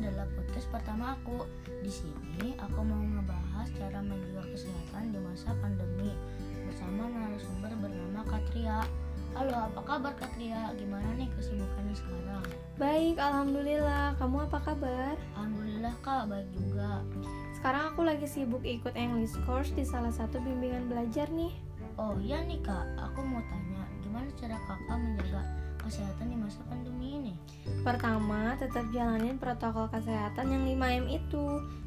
adalah podcast pertama aku. Di sini aku mau ngebahas cara menjaga kesehatan di masa pandemi bersama narasumber bernama Katria. Halo, apa kabar Katria? Gimana nih kesibukannya sekarang? Baik, alhamdulillah. Kamu apa kabar? Alhamdulillah Kak, baik juga. Sekarang aku lagi sibuk ikut English course di salah satu bimbingan belajar nih. Oh iya nih Kak, aku mau tanya, gimana cara Kakak menjaga kesehatan di masa pandemi ini? Pertama, tetap jalanin protokol kesehatan yang 5M itu.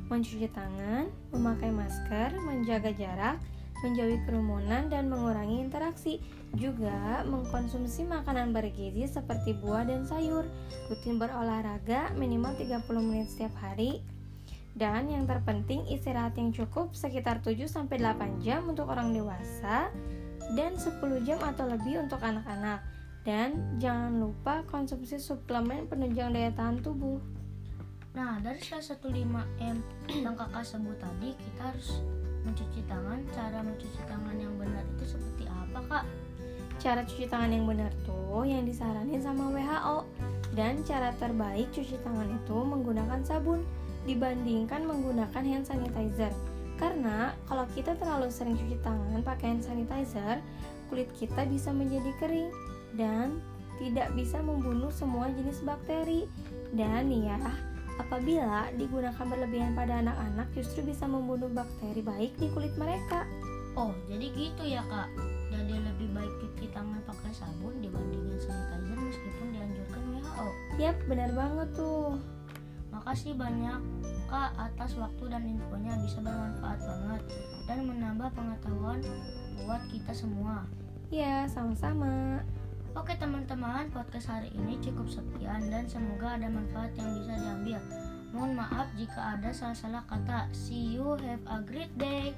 Mencuci tangan, memakai masker, menjaga jarak, menjauhi kerumunan dan mengurangi interaksi. Juga mengkonsumsi makanan bergizi seperti buah dan sayur. Rutin berolahraga minimal 30 menit setiap hari. Dan yang terpenting istirahat yang cukup sekitar 7-8 jam untuk orang dewasa dan 10 jam atau lebih untuk anak-anak. Dan jangan lupa konsumsi suplemen penunjang daya tahan tubuh. Nah, dari salah satu 5M yang kakak sebut tadi, kita harus mencuci tangan. Cara mencuci tangan yang benar itu seperti apa, Kak? Cara cuci tangan yang benar tuh yang disaranin sama WHO. Dan cara terbaik cuci tangan itu menggunakan sabun dibandingkan menggunakan hand sanitizer. Karena kalau kita terlalu sering cuci tangan pakai hand sanitizer, kulit kita bisa menjadi kering dan tidak bisa membunuh semua jenis bakteri. Dan ya, apabila digunakan berlebihan pada anak-anak justru bisa membunuh bakteri baik di kulit mereka. Oh, jadi gitu ya, Kak. Jadi lebih baik cuci tangan pakai sabun dibandingin sanitizer meskipun dianjurkan WHO. Yap, benar banget tuh. Makasih banyak Kak atas waktu dan infonya bisa bermanfaat banget dan menambah pengetahuan buat kita semua. Ya, sama-sama. Oke teman-teman, podcast hari ini cukup sekian dan semoga ada manfaat yang bisa diambil. Mohon maaf jika ada salah-salah kata. See you, have a great day.